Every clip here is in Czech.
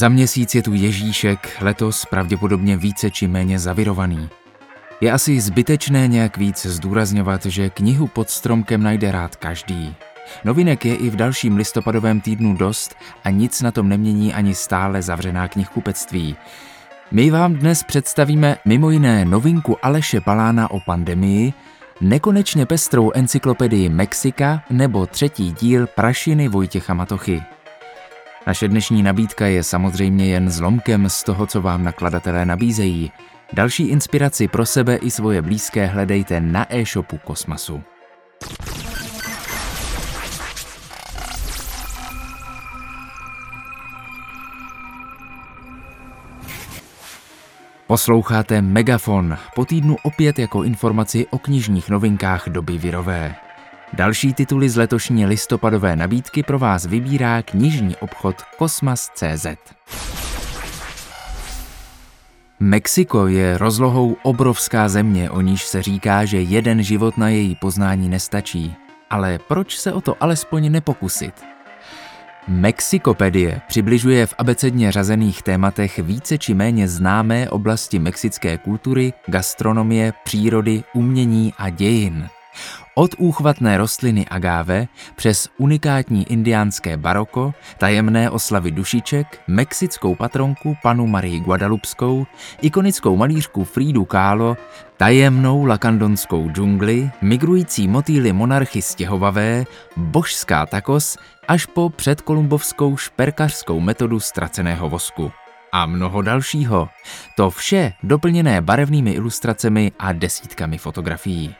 Za měsíc je tu Ježíšek, letos pravděpodobně více či méně zavirovaný. Je asi zbytečné nějak víc zdůrazňovat, že knihu pod stromkem najde rád každý. Novinek je i v dalším listopadovém týdnu dost a nic na tom nemění ani stále zavřená knihkupectví. My vám dnes představíme mimo jiné novinku Aleše Palána o pandemii, nekonečně pestrou encyklopedii Mexika nebo třetí díl Prašiny Vojtěcha Matochy. Naše dnešní nabídka je samozřejmě jen zlomkem z toho, co vám nakladatelé nabízejí. Další inspiraci pro sebe i svoje blízké hledejte na e-shopu Kosmasu. Posloucháte Megafon, po týdnu opět jako informaci o knižních novinkách doby virové. Další tituly z letošní listopadové nabídky pro vás vybírá knižní obchod Kosmas.cz. Mexiko je rozlohou obrovská země, o níž se říká, že jeden život na její poznání nestačí. Ale proč se o to alespoň nepokusit? Mexikopedie přibližuje v abecedně řazených tématech více či méně známé oblasti mexické kultury, gastronomie, přírody, umění a dějin. Od úchvatné rostliny agáve přes unikátní indiánské baroko, tajemné oslavy dušiček, mexickou patronku panu Marii Guadalupskou, ikonickou malířku Fridu Kahlo, tajemnou lakandonskou džungli, migrující motýly monarchy stěhovavé, božská takos až po předkolumbovskou šperkařskou metodu ztraceného vosku a mnoho dalšího. To vše doplněné barevnými ilustracemi a desítkami fotografií.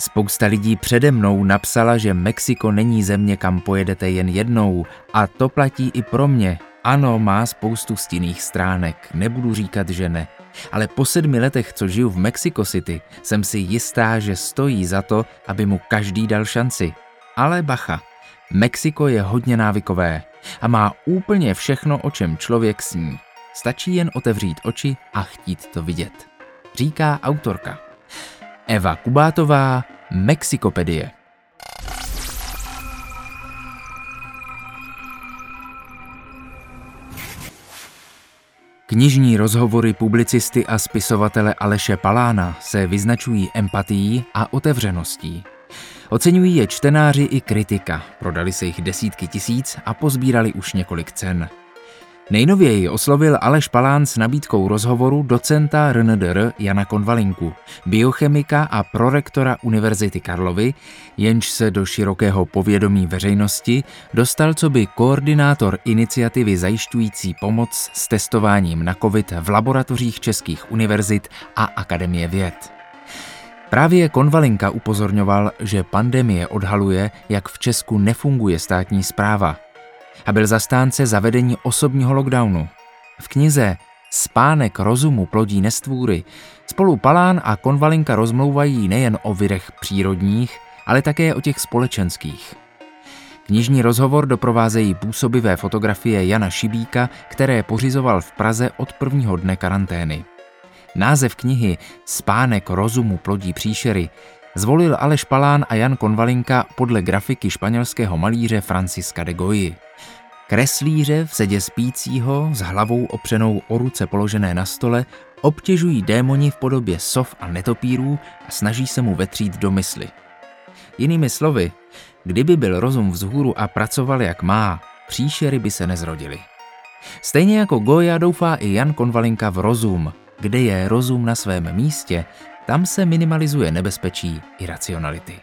Spousta lidí přede mnou napsala, že Mexiko není země, kam pojedete jen jednou a to platí i pro mě. Ano, má spoustu stinných stránek, nebudu říkat, že ne. Ale po sedmi letech, co žiju v Mexico City, jsem si jistá, že stojí za to, aby mu každý dal šanci. Ale bacha, Mexiko je hodně návykové a má úplně všechno, o čem člověk sní. Stačí jen otevřít oči a chtít to vidět. Říká autorka. Eva Kubátová, Mexikopedie. Knižní rozhovory publicisty a spisovatele Aleše Palána se vyznačují empatií a otevřeností. Oceňují je čtenáři i kritika, prodali se jich desítky tisíc a pozbírali už několik cen. Nejnověji oslovil Aleš Palán s nabídkou rozhovoru docenta RNDR Jana Konvalinku, biochemika a prorektora Univerzity Karlovy, jenž se do širokého povědomí veřejnosti dostal co by koordinátor iniciativy zajišťující pomoc s testováním na COVID v laboratořích českých univerzit a Akademie věd. Právě Konvalinka upozorňoval, že pandemie odhaluje, jak v Česku nefunguje státní zpráva – a byl zastánce zavedení osobního lockdownu. V knize Spánek rozumu plodí nestvůry spolu Palán a Konvalinka rozmlouvají nejen o virech přírodních, ale také o těch společenských. Knižní rozhovor doprovázejí působivé fotografie Jana Šibíka, které pořizoval v Praze od prvního dne karantény. Název knihy Spánek rozumu plodí příšery zvolil Aleš Palán a Jan Konvalinka podle grafiky španělského malíře Franciska de Goyi. Kreslíře v sedě spícího s hlavou opřenou o ruce položené na stole obtěžují démoni v podobě sov a netopírů a snaží se mu vetřít do mysli. Jinými slovy, kdyby byl rozum vzhůru a pracoval jak má, příšery by se nezrodily. Stejně jako Goya doufá i Jan Konvalinka v rozum. Kde je rozum na svém místě, tam se minimalizuje nebezpečí iracionality.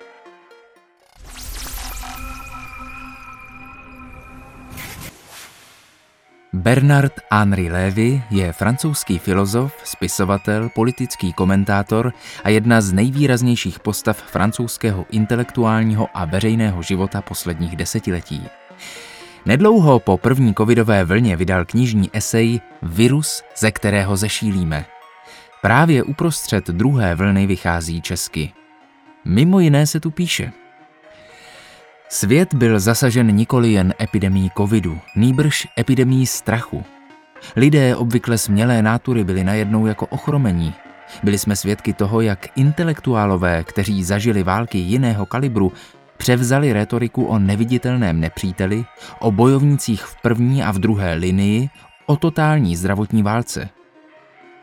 Bernard Henri Lévy je francouzský filozof, spisovatel, politický komentátor a jedna z nejvýraznějších postav francouzského intelektuálního a veřejného života posledních desetiletí. Nedlouho po první covidové vlně vydal knižní esej Virus, ze kterého zešílíme. Právě uprostřed druhé vlny vychází česky. Mimo jiné se tu píše – Svět byl zasažen nikoli jen epidemí covidu, nýbrž epidemí strachu. Lidé obvykle smělé nátury byli najednou jako ochromení. Byli jsme svědky toho, jak intelektuálové, kteří zažili války jiného kalibru, převzali retoriku o neviditelném nepříteli, o bojovnících v první a v druhé linii, o totální zdravotní válce.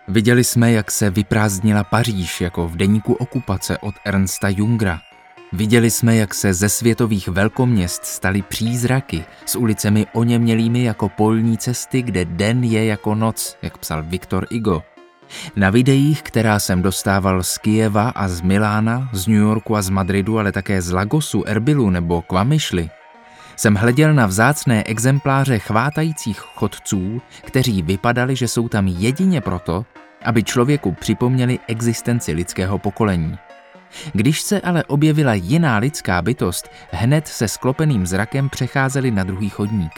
Viděli jsme, jak se vyprázdnila Paříž jako v deníku okupace od Ernsta Jungra. Viděli jsme, jak se ze světových velkoměst staly přízraky s ulicemi oněmělými jako polní cesty, kde den je jako noc, jak psal Viktor Igo. Na videích, která jsem dostával z Kijeva a z Milána, z New Yorku a z Madridu, ale také z Lagosu, Erbilu nebo Kvamyšly, jsem hleděl na vzácné exempláře chvátajících chodců, kteří vypadali, že jsou tam jedině proto, aby člověku připomněli existenci lidského pokolení. Když se ale objevila jiná lidská bytost, hned se sklopeným zrakem přecházeli na druhý chodník.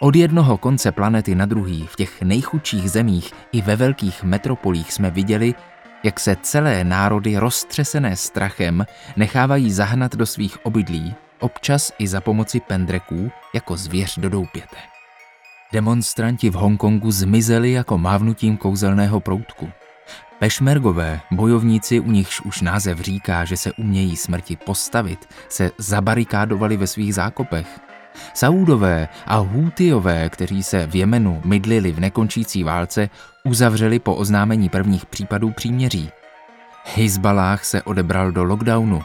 Od jednoho konce planety na druhý, v těch nejchudších zemích i ve velkých metropolích jsme viděli, jak se celé národy roztřesené strachem nechávají zahnat do svých obydlí, občas i za pomoci pendreků jako zvěř do doupěte. Demonstranti v Hongkongu zmizeli jako mávnutím kouzelného proutku. Pešmergové, bojovníci, u nichž už název říká, že se umějí smrti postavit, se zabarikádovali ve svých zákopech. Saúdové a Hútiové, kteří se v Jemenu mydlili v nekončící válce, uzavřeli po oznámení prvních případů příměří. Hezbalách se odebral do lockdownu.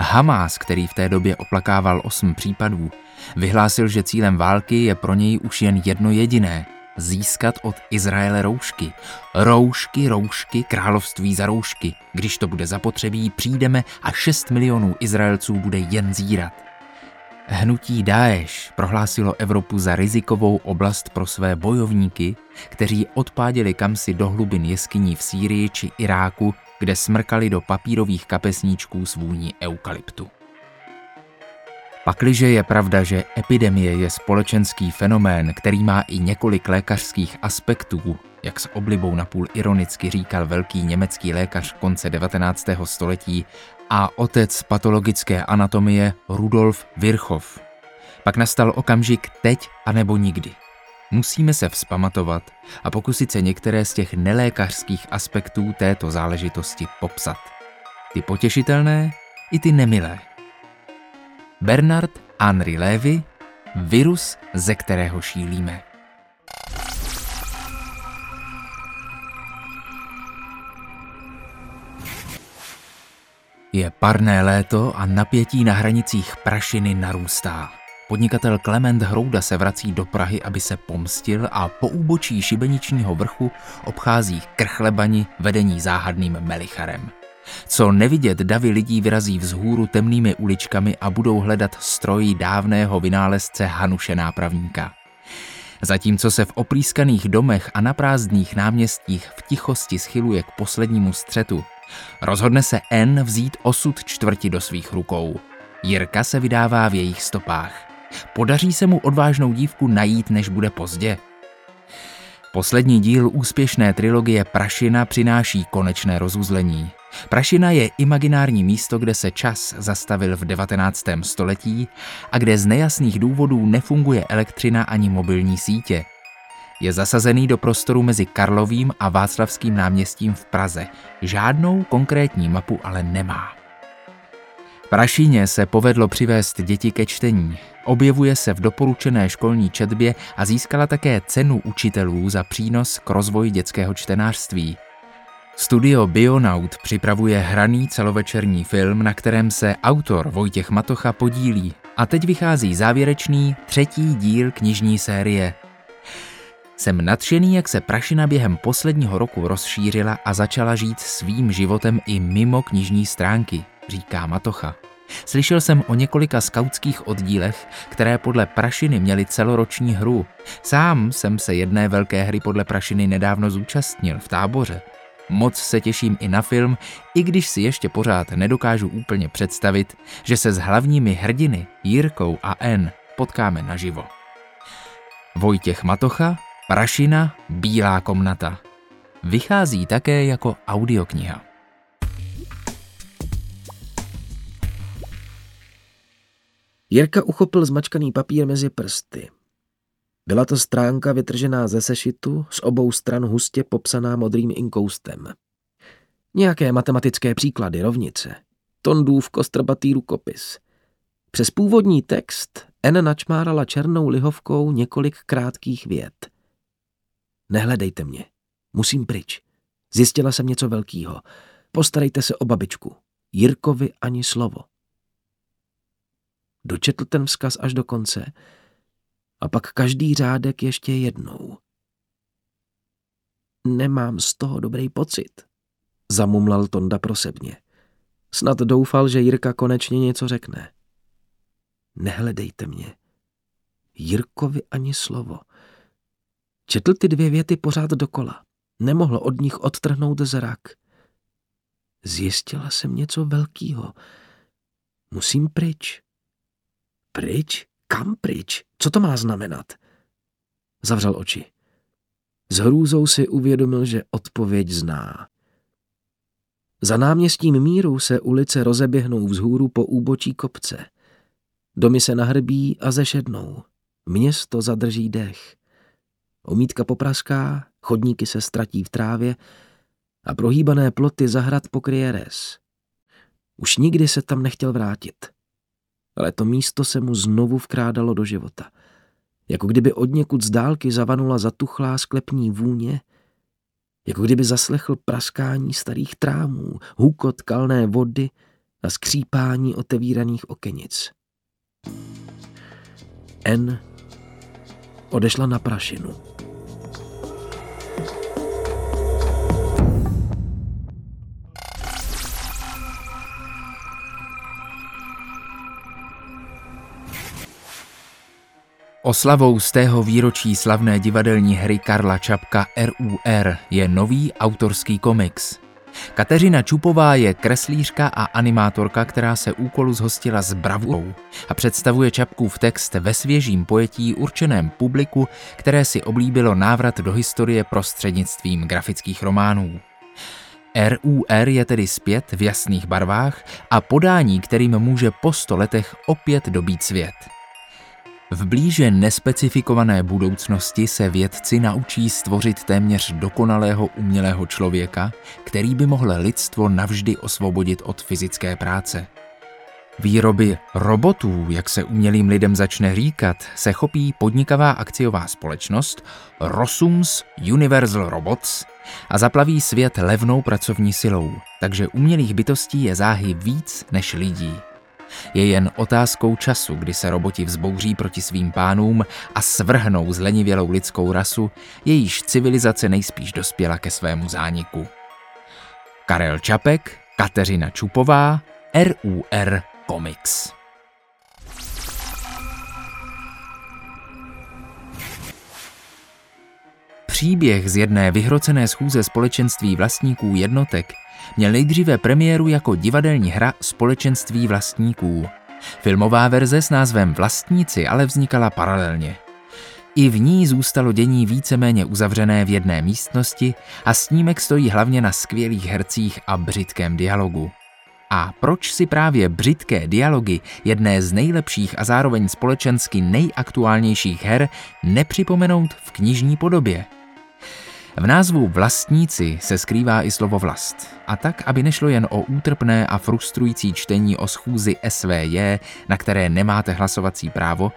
Hamás, který v té době oplakával osm případů, vyhlásil, že cílem války je pro něj už jen jedno jediné – získat od Izraele roušky. Roušky, roušky, království za roušky. Když to bude zapotřebí, přijdeme a 6 milionů Izraelců bude jen zírat. Hnutí Daesh prohlásilo Evropu za rizikovou oblast pro své bojovníky, kteří odpáděli kamsi do hlubin jeskyní v Sýrii či Iráku kde smrkali do papírových kapesníčků s vůní eukalyptu. Pakliže je pravda, že epidemie je společenský fenomén, který má i několik lékařských aspektů, jak s oblibou napůl ironicky říkal velký německý lékař konce 19. století a otec patologické anatomie Rudolf Virchow. Pak nastal okamžik teď a nebo nikdy – Musíme se vzpamatovat a pokusit se některé z těch nelékařských aspektů této záležitosti popsat. Ty potěšitelné i ty nemilé. Bernard Henry Levy, virus, ze kterého šílíme. Je parné léto a napětí na hranicích prašiny narůstá. Podnikatel Klement Hrouda se vrací do Prahy, aby se pomstil a po úbočí šibeničního vrchu obchází krchlebani vedení záhadným melicharem. Co nevidět, davy lidí vyrazí vzhůru temnými uličkami a budou hledat stroj dávného vynálezce Hanuše nápravníka. Zatímco se v oprýskaných domech a na prázdných náměstích v tichosti schyluje k poslednímu střetu, rozhodne se N vzít osud čtvrti do svých rukou. Jirka se vydává v jejich stopách. Podaří se mu odvážnou dívku najít, než bude pozdě? Poslední díl úspěšné trilogie Prašina přináší konečné rozuzlení. Prašina je imaginární místo, kde se čas zastavil v 19. století a kde z nejasných důvodů nefunguje elektřina ani mobilní sítě. Je zasazený do prostoru mezi Karlovým a Václavským náměstím v Praze. Žádnou konkrétní mapu ale nemá. Prašíně se povedlo přivést děti ke čtení. Objevuje se v doporučené školní četbě a získala také cenu učitelů za přínos k rozvoji dětského čtenářství. Studio Bionaut připravuje hraný celovečerní film, na kterém se autor Vojtěch Matocha podílí. A teď vychází závěrečný třetí díl knižní série. Jsem nadšený, jak se Prašina během posledního roku rozšířila a začala žít svým životem i mimo knižní stránky, říká Matocha. Slyšel jsem o několika skautských oddílech, které podle Prašiny měly celoroční hru. Sám jsem se jedné velké hry podle Prašiny nedávno zúčastnil v táboře. Moc se těším i na film, i když si ještě pořád nedokážu úplně představit, že se s hlavními hrdiny Jirkou a N potkáme naživo. Vojtěch Matocha, Prašina, Bílá komnata. Vychází také jako audiokniha. Jirka uchopil zmačkaný papír mezi prsty. Byla to stránka vytržená ze sešitu, z obou stran hustě popsaná modrým inkoustem. Nějaké matematické příklady, rovnice. Tondův kostrbatý rukopis. Přes původní text N načmárala černou lihovkou několik krátkých vět. Nehledejte mě. Musím pryč. Zjistila jsem něco velkého. Postarejte se o babičku. Jirkovi ani slovo. Dočetl ten vzkaz až do konce a pak každý řádek ještě jednou. Nemám z toho dobrý pocit, zamumlal Tonda prosebně. Snad doufal, že Jirka konečně něco řekne. Nehledejte mě. Jirkovi ani slovo. Četl ty dvě věty pořád dokola. Nemohl od nich odtrhnout zrak. Zjistila jsem něco velkého. Musím pryč. Pryč? Kam pryč? Co to má znamenat? Zavřel oči. S hrůzou si uvědomil, že odpověď zná. Za náměstím míru se ulice rozeběhnou vzhůru po úbočí kopce. Domy se nahrbí a zešednou. Město zadrží dech. Omítka popraská, chodníky se ztratí v trávě a prohýbané ploty zahrad pokryje res. Už nikdy se tam nechtěl vrátit. Ale to místo se mu znovu vkrádalo do života. Jako kdyby od někud z dálky zavanula zatuchlá sklepní vůně, jako kdyby zaslechl praskání starých trámů, hukot kalné vody a skřípání otevíraných okenic. N odešla na prašinu. Oslavou z tého výročí slavné divadelní hry Karla Čapka RUR je nový autorský komiks. Kateřina Čupová je kreslířka a animátorka, která se úkolu zhostila s bravurou a představuje Čapkův text ve svěžím pojetí určeném publiku, které si oblíbilo návrat do historie prostřednictvím grafických románů. RUR je tedy zpět v jasných barvách a podání, kterým může po sto letech opět dobít svět. V blíže nespecifikované budoucnosti se vědci naučí stvořit téměř dokonalého umělého člověka, který by mohl lidstvo navždy osvobodit od fyzické práce. Výroby robotů, jak se umělým lidem začne říkat, se chopí podnikavá akciová společnost Rosums Universal Robots a zaplaví svět levnou pracovní silou, takže umělých bytostí je záhy víc než lidí. Je jen otázkou času, kdy se roboti vzbouří proti svým pánům a svrhnou zlenivělou lidskou rasu, jejíž civilizace nejspíš dospěla ke svému zániku. Karel Čapek, Kateřina Čupová, RUR Comics. Příběh z jedné vyhrocené schůze společenství vlastníků jednotek měl nejdříve premiéru jako divadelní hra Společenství vlastníků. Filmová verze s názvem Vlastníci ale vznikala paralelně. I v ní zůstalo dění víceméně uzavřené v jedné místnosti a snímek stojí hlavně na skvělých hercích a břitkém dialogu. A proč si právě břitké dialogy, jedné z nejlepších a zároveň společensky nejaktuálnějších her, nepřipomenout v knižní podobě? V názvu vlastníci se skrývá i slovo vlast. A tak, aby nešlo jen o útrpné a frustrující čtení o schůzi SVJ, na které nemáte hlasovací právo,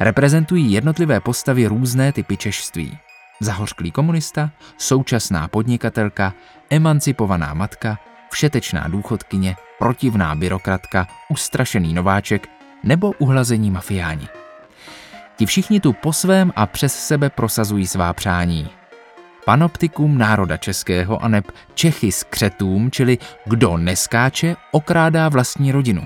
reprezentují jednotlivé postavy různé typy češství. Zahořklý komunista, současná podnikatelka, emancipovaná matka, všetečná důchodkyně, protivná byrokratka, ustrašený nováček nebo uhlazení mafiáni. Ti všichni tu po svém a přes sebe prosazují svá přání, panoptikum národa českého a neb Čechy s křetům, čili kdo neskáče, okrádá vlastní rodinu.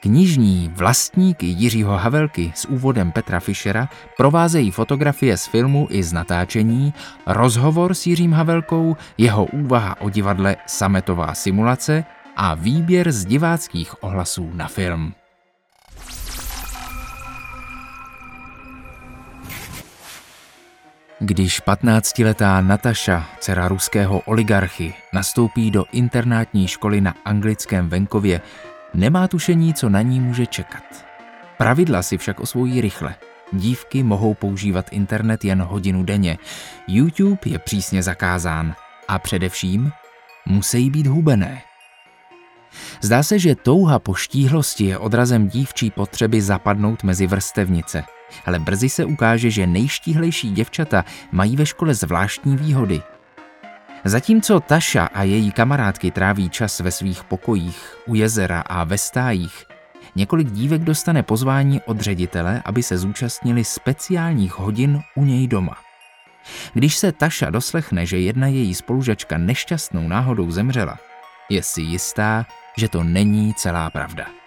Knižní vlastníky Jiřího Havelky s úvodem Petra Fischera provázejí fotografie z filmu i z natáčení, rozhovor s Jiřím Havelkou, jeho úvaha o divadle Sametová simulace a výběr z diváckých ohlasů na film. Když 15-letá Nataša, dcera ruského oligarchy, nastoupí do internátní školy na anglickém venkově, nemá tušení, co na ní může čekat. Pravidla si však osvojí rychle. Dívky mohou používat internet jen hodinu denně. YouTube je přísně zakázán. A především musí být hubené. Zdá se, že touha po štíhlosti je odrazem dívčí potřeby zapadnout mezi vrstevnice – ale brzy se ukáže, že nejštíhlejší děvčata mají ve škole zvláštní výhody. Zatímco Taša a její kamarádky tráví čas ve svých pokojích, u jezera a ve stájích, několik dívek dostane pozvání od ředitele, aby se zúčastnili speciálních hodin u něj doma. Když se Taša doslechne, že jedna její spolužačka nešťastnou náhodou zemřela, je si jistá, že to není celá pravda.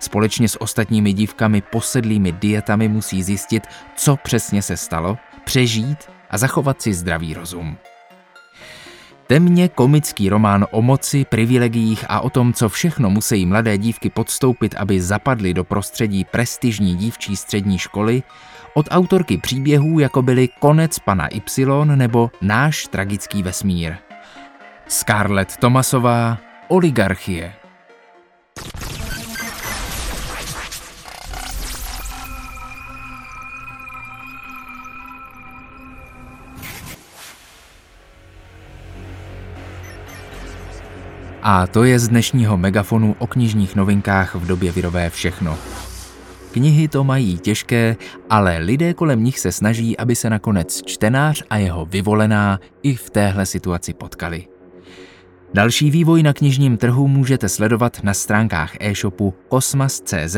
Společně s ostatními dívkami posedlými dietami musí zjistit, co přesně se stalo, přežít a zachovat si zdravý rozum. Temně komický román o moci, privilegiích a o tom, co všechno musí mladé dívky podstoupit, aby zapadly do prostředí prestižní dívčí střední školy, od autorky příběhů, jako byly Konec pana Y nebo Náš tragický vesmír. Scarlett Thomasová, Oligarchie. A to je z dnešního megafonu o knižních novinkách v době virové všechno. Knihy to mají těžké, ale lidé kolem nich se snaží, aby se nakonec čtenář a jeho vyvolená i v téhle situaci potkali. Další vývoj na knižním trhu můžete sledovat na stránkách e-shopu kosmas.cz,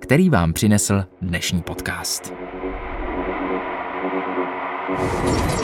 který vám přinesl dnešní podcast. thank you